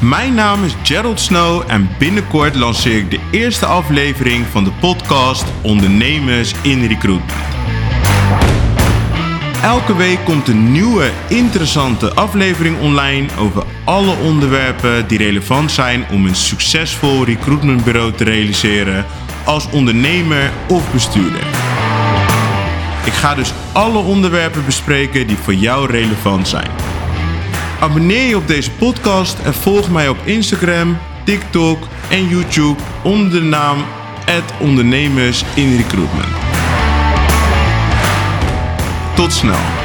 Mijn naam is Gerald Snow en binnenkort lanceer ik de eerste aflevering van de podcast Ondernemers in Recruitment. Elke week komt een nieuwe interessante aflevering online over alle onderwerpen die relevant zijn om een succesvol recruitmentbureau te realiseren als ondernemer of bestuurder. Ik ga dus alle onderwerpen bespreken die voor jou relevant zijn. Abonneer je op deze podcast en volg mij op Instagram, TikTok en YouTube onder de naam Ondernemers in Recruitment. Tot snel.